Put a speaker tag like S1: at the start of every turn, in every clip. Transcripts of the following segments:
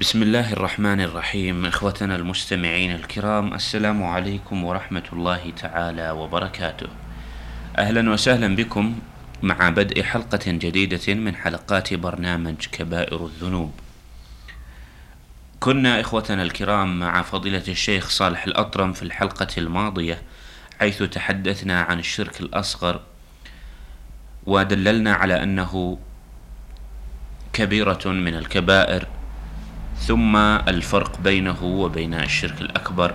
S1: بسم الله الرحمن الرحيم إخوتنا المستمعين الكرام السلام عليكم ورحمة الله تعالى وبركاته. أهلا وسهلا بكم مع بدء حلقة جديدة من حلقات برنامج كبائر الذنوب. كنا إخوتنا الكرام مع فضيلة الشيخ صالح الأطرم في الحلقة الماضية حيث تحدثنا عن الشرك الأصغر ودللنا على أنه كبيرة من الكبائر ثم الفرق بينه وبين الشرك الأكبر.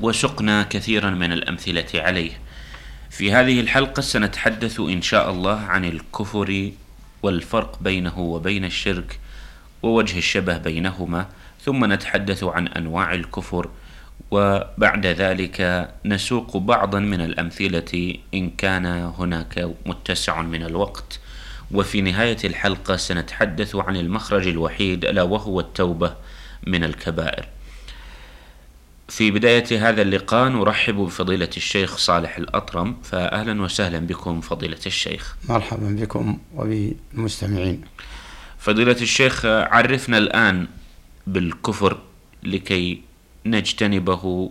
S1: وسقنا كثيرا من الأمثلة عليه. في هذه الحلقة سنتحدث إن شاء الله عن الكفر والفرق بينه وبين الشرك ووجه الشبه بينهما ثم نتحدث عن أنواع الكفر. وبعد ذلك نسوق بعضا من الأمثلة إن كان هناك متسع من الوقت. وفي نهاية الحلقة سنتحدث عن المخرج الوحيد ألا وهو التوبة من الكبائر. في بداية هذا اللقاء نرحب بفضيلة الشيخ صالح الأطرم فأهلا وسهلا بكم فضيلة الشيخ.
S2: مرحبا بكم وبالمستمعين.
S1: فضيلة الشيخ عرفنا الآن بالكفر لكي نجتنبه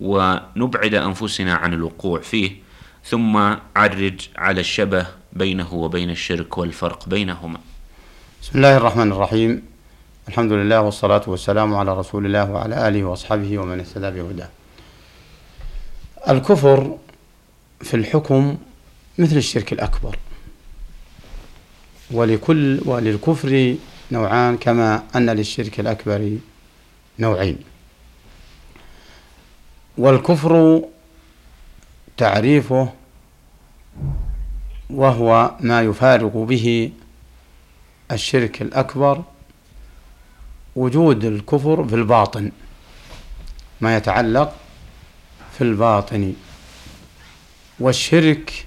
S1: ونبعد أنفسنا عن الوقوع فيه ثم عرج على الشبه بينه وبين الشرك والفرق بينهما.
S2: بسم الله الرحمن الرحيم. الحمد لله والصلاة والسلام على رسول الله وعلى آله وأصحابه ومن اهتدى بهداه. الكفر في الحكم مثل الشرك الأكبر. ولكل وللكفر نوعان كما أن للشرك الأكبر نوعين. والكفر تعريفه وهو ما يفارق به الشرك الأكبر وجود الكفر في الباطن ما يتعلق في الباطن. والشرك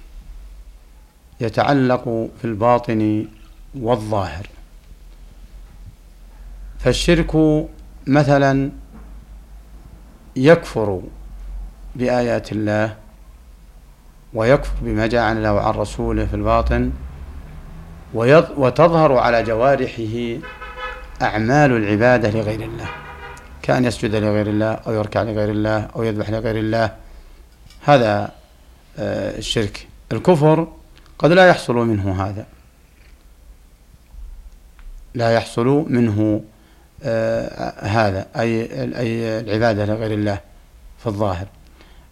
S2: يتعلق في الباطن والظاهر. فالشرك مثلا يكفر بآيات الله ويكفر بما جاء عن الله وعن رسوله في الباطن وتظهر على جوارحه أعمال العبادة لغير الله. كأن يسجد لغير الله أو يركع لغير الله أو يذبح لغير الله. هذا آه، الشرك. الكفر قد لا يحصل منه هذا. لا يحصل منه آه، هذا أي أي العبادة لغير الله في الظاهر.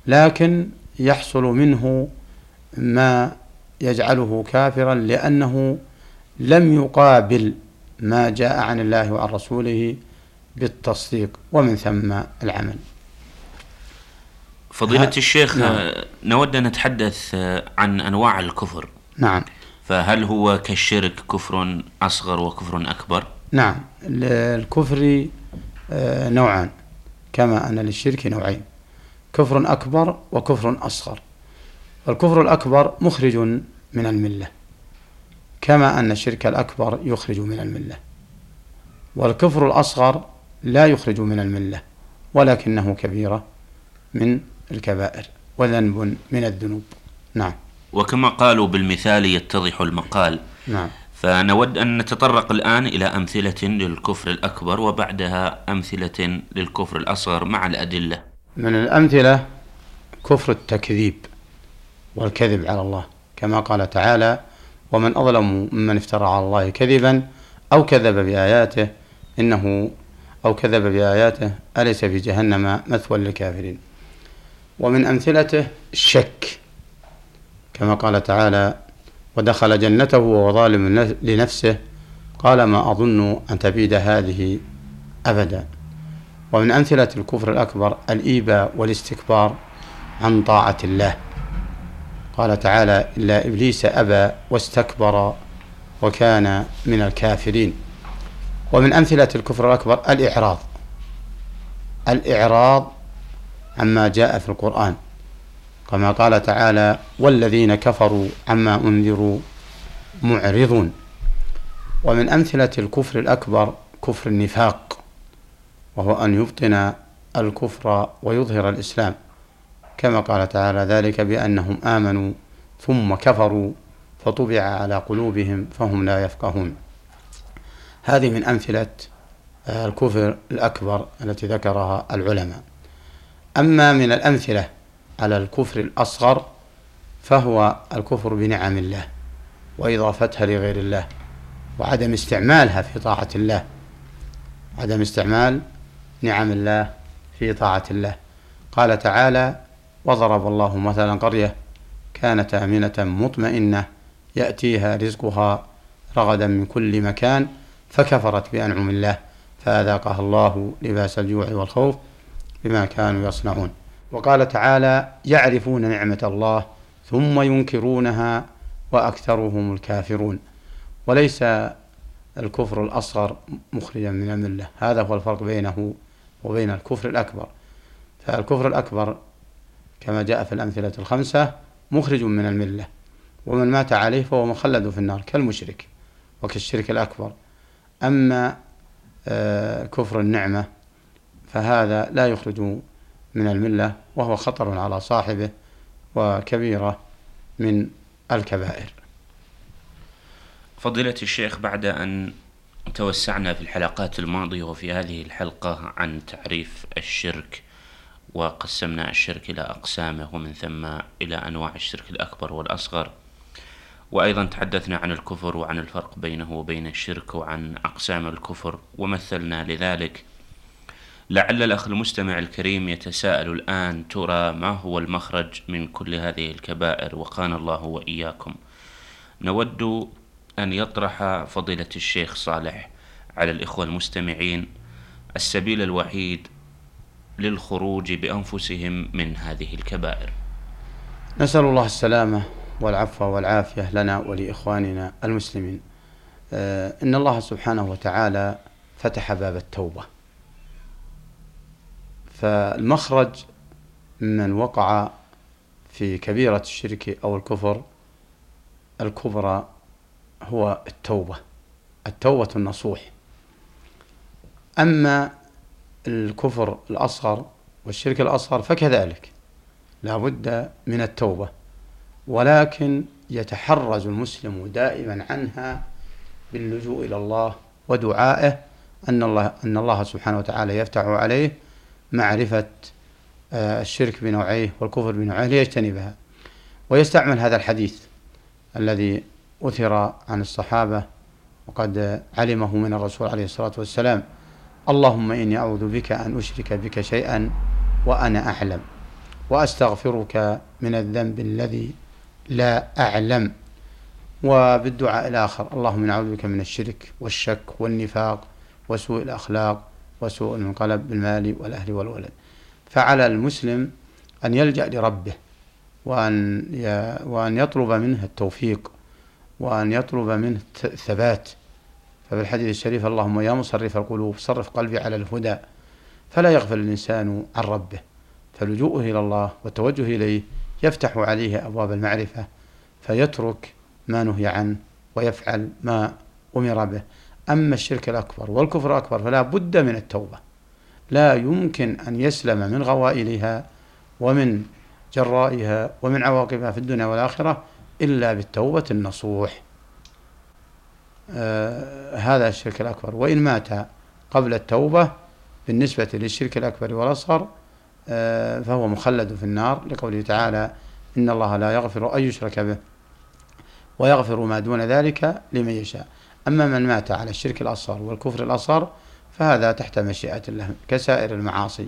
S2: لكن يحصل منه ما يجعله كافرا لأنه لم يقابل ما جاء عن الله وعن رسوله بالتصديق ومن ثم العمل.
S1: فضيلة الشيخ نعم. نود أن نتحدث عن أنواع الكفر.
S2: نعم.
S1: فهل هو كالشرك كفر أصغر وكفر أكبر؟
S2: نعم. الكفر آه، نوعان كما أن للشرك نوعين. كفر أكبر وكفر أصغر. الكفر الأكبر مخرج من الملة كما أن الشرك الأكبر يخرج من الملة والكفر الأصغر لا يخرج من الملة ولكنه كبيرة من الكبائر وذنب من الذنوب. نعم.
S1: وكما قالوا بالمثال يتضح المقال.
S2: نعم.
S1: فنود أن نتطرق الآن إلى أمثلة للكفر الأكبر وبعدها أمثلة للكفر الأصغر مع الأدلة.
S2: من الأمثلة كفر التكذيب والكذب على الله كما قال تعالى ومن أظلم ممن افترى على الله كذبا أو كذب بآياته إنه أو كذب بآياته أليس في جهنم مثوى للكافرين؟ ومن أمثلته الشك كما قال تعالى ودخل جنته وهو ظالم لنفسه قال ما أظن أن تبيد هذه أبدا. ومن أمثلة الكفر الأكبر الإيباء والاستكبار عن طاعة الله. قال تعالى إلا إبليس أبى واستكبر وكان من الكافرين. ومن أمثلة الكفر الأكبر الإعراض. الإعراض عما جاء في القرآن. كما قال تعالى والذين كفروا عما أنذروا معرضون. ومن أمثلة الكفر الأكبر كفر النفاق. وهو أن يبطن الكفر ويظهر الإسلام. كما قال تعالى ذلك بأنهم آمنوا ثم كفروا فطبع على قلوبهم فهم لا يفقهون. هذه من أمثلة آه، الكفر الأكبر التي ذكرها العلماء. أما من الأمثلة على الكفر الأصغر فهو الكفر بنعم الله وإضافتها لغير الله وعدم استعمالها في طاعة الله. عدم استعمال نعم الله في طاعة الله. قال تعالى وضرب الله مثلا قرية كانت آمنة مطمئنة يأتيها رزقها رغدا من كل مكان فكفرت بأنعم الله فأذاقها الله لباس الجوع والخوف بما كانوا يصنعون. وقال تعالى يعرفون نعمة الله ثم ينكرونها وأكثرهم الكافرون. وليس الكفر الأصغر مخرجا من الملة هذا هو الفرق بينه وبين الكفر الأكبر. فالكفر الأكبر كما جاء في الأمثلة الخمسة مخرج من الملة ومن مات عليه فهو مخلد في النار كالمشرك وكالشرك الأكبر. أما آه، كفر النعمة فهذا لا يخرج من الملة وهو خطر على صاحبه وكبيرة من الكبائر.
S1: فضيلة الشيخ بعد أن توسعنا في الحلقات الماضية وفي هذه الحلقة عن تعريف الشرك وقسمنا الشرك إلى أقسامه ومن ثم إلى أنواع الشرك الأكبر والأصغر. وأيضا تحدثنا عن الكفر وعن الفرق بينه وبين الشرك وعن أقسام الكفر ومثلنا لذلك. لعل الأخ المستمع الكريم يتساءل الآن ترى ما هو المخرج من كل هذه الكبائر؟ وقانا الله وإياكم. نود أن يطرح فضيلة الشيخ صالح على الإخوة المستمعين السبيل الوحيد للخروج بأنفسهم من هذه الكبائر.
S2: نسأل الله السلامة والعفو والعافية لنا ولإخواننا المسلمين. آه، إن الله سبحانه وتعالى فتح باب التوبة. فالمخرج من وقع في كبيرة الشرك أو الكفر الكبرى هو التوبة التوبة النصوح. أما الكفر الأصغر والشرك الأصغر فكذلك لا بد من التوبة. ولكن يتحرز المسلم دائما عنها باللجوء إلى الله ودعائه أن الله أن الله سبحانه وتعالى يفتح عليه معرفة آه، الشرك بنوعيه والكفر بنوعيه ليجتنبها. ويستعمل هذا الحديث الذي أثر عن الصحابة وقد علمه من الرسول عليه الصلاة والسلام. اللهم إني أعوذ بك أن أشرك بك شيئا وأنا أعلم وأستغفرك من الذنب الذي لا أعلم. وبالدعاء الآخر اللهم إني أعوذ بك من الشرك والشك والنفاق وسوء الأخلاق وسوء المنقلب بالمال والأهل والولد. فعلى المسلم أن يلجأ لربه وأن وأن يطلب منه التوفيق. وأن يطلب منه الثبات. ففي الحديث الشريف اللهم يا مصرف القلوب صرف قلبي على الهدى فلا يغفل الإنسان عن ربه. فلجوءه إلى الله والتوجه إليه يفتح عليه أبواب المعرفة فيترك ما نهي عنه ويفعل ما أمر به. أما الشرك الأكبر والكفر الأكبر فلا بد من التوبة. لا يمكن أن يسلم من غوائلها ومن جرائها ومن عواقبها في الدنيا والآخرة إلا بالتوبة النصوح. آه هذا الشرك الأكبر. وإن مات قبل التوبة بالنسبة للشرك الأكبر والأصغر آه فهو مخلد في النار. لقوله تعالى إن الله لا يغفر أن يشرك به ويغفر ما دون ذلك لمن يشاء. أما من مات على الشرك الأصغر والكفر الأصغر فهذا تحت مشيئة الله كسائر المعاصي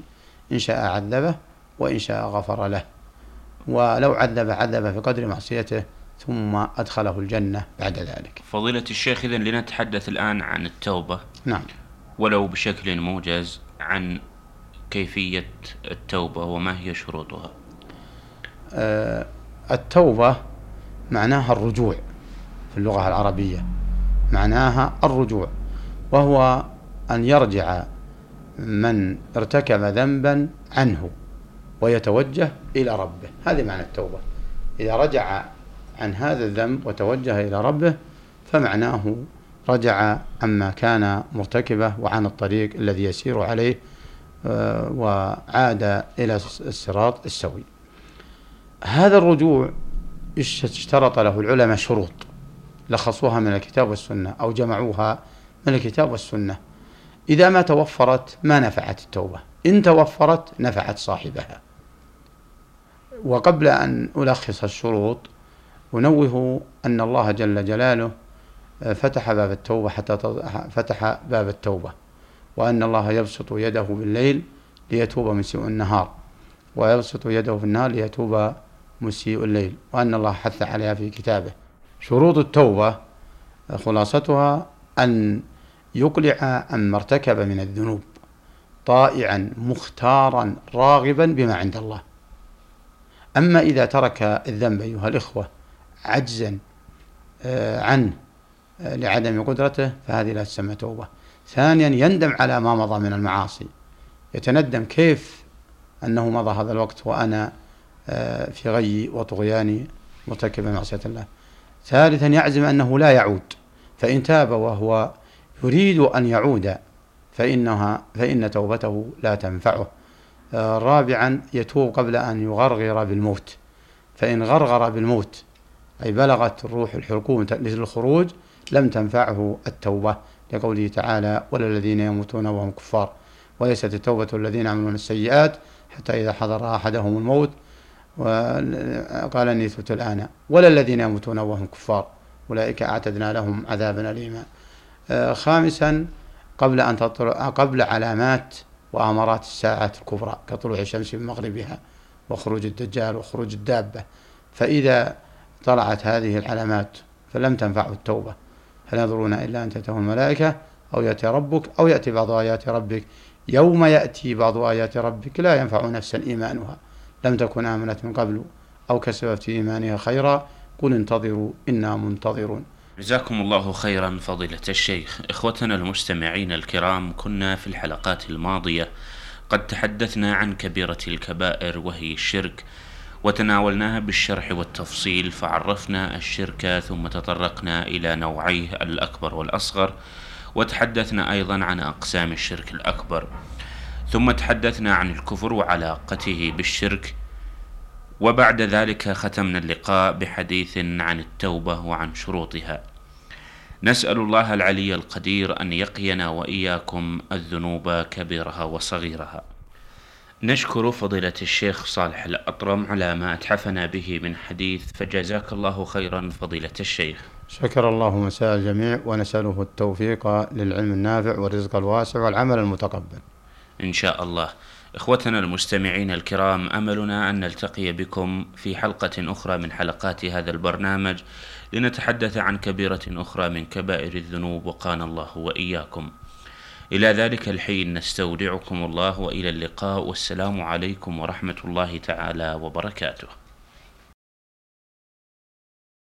S2: إن شاء عذبه وإن شاء غفر له. ولو عذب عذب في قدر معصيته ثم أدخله الجنة بعد ذلك.
S1: فضيلة الشيخ إذن لنتحدث الآن عن التوبة.
S2: نعم.
S1: ولو بشكل موجز عن كيفية التوبة وما هي شروطها؟
S2: آه التوبة معناها الرجوع في اللغة العربية. معناها الرجوع. وهو أن يرجع من ارتكب ذنبا عنه ويتوجه إلى ربه. هذه معنى التوبة. إذا رجع عن هذا الذنب وتوجه إلى ربه فمعناه رجع عما كان مرتكبه وعن الطريق الذي يسير عليه آه، وعاد إلى الصراط السوي. هذا الرجوع اشترط له؟ العلماء شروط. لخصوها من الكتاب والسنة أو جمعوها من الكتاب والسنة. إذا ما توفرت ما نفعت التوبة. إن توفرت نفعت صاحبها. وقبل أن ألخص الشروط أنوه أن الله جل جلاله فتح باب التوبة حتى فتح باب التوبة وأن الله يبسط يده بالليل ليتوب مسيء النهار ويبسط يده في النهار ليتوب مسيء الليل وأن الله حث عليها في كتابه. شروط التوبة خلاصتها أن يقلع عما ارتكب من الذنوب طائعا مختارا راغبا بما عند الله. أما إذا ترك الذنب أيها الإخوة عجزا آه، عنه آه، لعدم قدرته فهذه لا تسمى توبة. ثانيا يندم على ما مضى من المعاصي. يتندم كيف أنه مضى هذا الوقت وأنا آه، في غي وطغياني مرتكبا معصية الله. ثالثا يعزم أنه لا يعود. فإن تاب وهو يريد أن يعود فإنها فإن توبته لا تنفعه. رابعا يتوب قبل أن يغرغر بالموت. فإن غرغر بالموت أي بلغت الروح الحلقوم للخروج لم تنفعه التوبة لقوله تعالى ولا الذين يموتون وهم كفار وليست التوبة الذين يعملون السيئات حتى إذا حضر أحدهم الموت. وقال إني تبت الآن ولا الذين يموتون وهم كفار أولئك أعتدنا لهم عذابا أليما. آه، خامسا قبل أن تطلع قبل علامات وأمارات الساعة الكبرى كطلوع الشمس من مغربها وخروج الدجال وخروج الدابة. فإذا طلعت هذه العلامات فلم تنفعه التوبة. هل ينظرون إلا أن تأتيهم الملائكة أو يأتي ربك أو يأتي بعض آيات ربك؟ يوم يأتي بعض آيات ربك لا ينفع نفسا إيمانها. لم تكن آمنت من قبل أو كسبت في إيمانها خيرا. قل انتظروا إنا منتظرون.
S1: جزاكم الله خيرا فضيلة الشيخ. إخوتنا المستمعين الكرام كنا في الحلقات الماضية قد تحدثنا عن كبيرة الكبائر وهي الشرك. وتناولناها بالشرح والتفصيل فعرفنا الشرك ثم تطرقنا إلى نوعيه الأكبر والأصغر وتحدثنا أيضا عن أقسام الشرك الأكبر ثم تحدثنا عن الكفر وعلاقته بالشرك وبعد ذلك ختمنا اللقاء بحديث عن التوبة وعن شروطها. نسأل الله العلي القدير أن يقينا وإياكم الذنوب كبيرها وصغيرها. نشكر فضيلة الشيخ صالح الأطرم على ما أتحفنا به من حديث فجزاك الله خيرا فضيلة الشيخ.
S2: شكر الله مساء الجميع ونسأله التوفيق للعلم النافع والرزق الواسع والعمل المتقبل.
S1: إن شاء الله. إخوتنا المستمعين الكرام أملنا أن نلتقي بكم في حلقة أخرى من حلقات هذا البرنامج لنتحدث عن كبيرة أخرى من كبائر الذنوب وقانا الله وإياكم. إلى ذلك الحين نستودعكم الله وإلى اللقاء والسلام عليكم ورحمة الله تعالى وبركاته.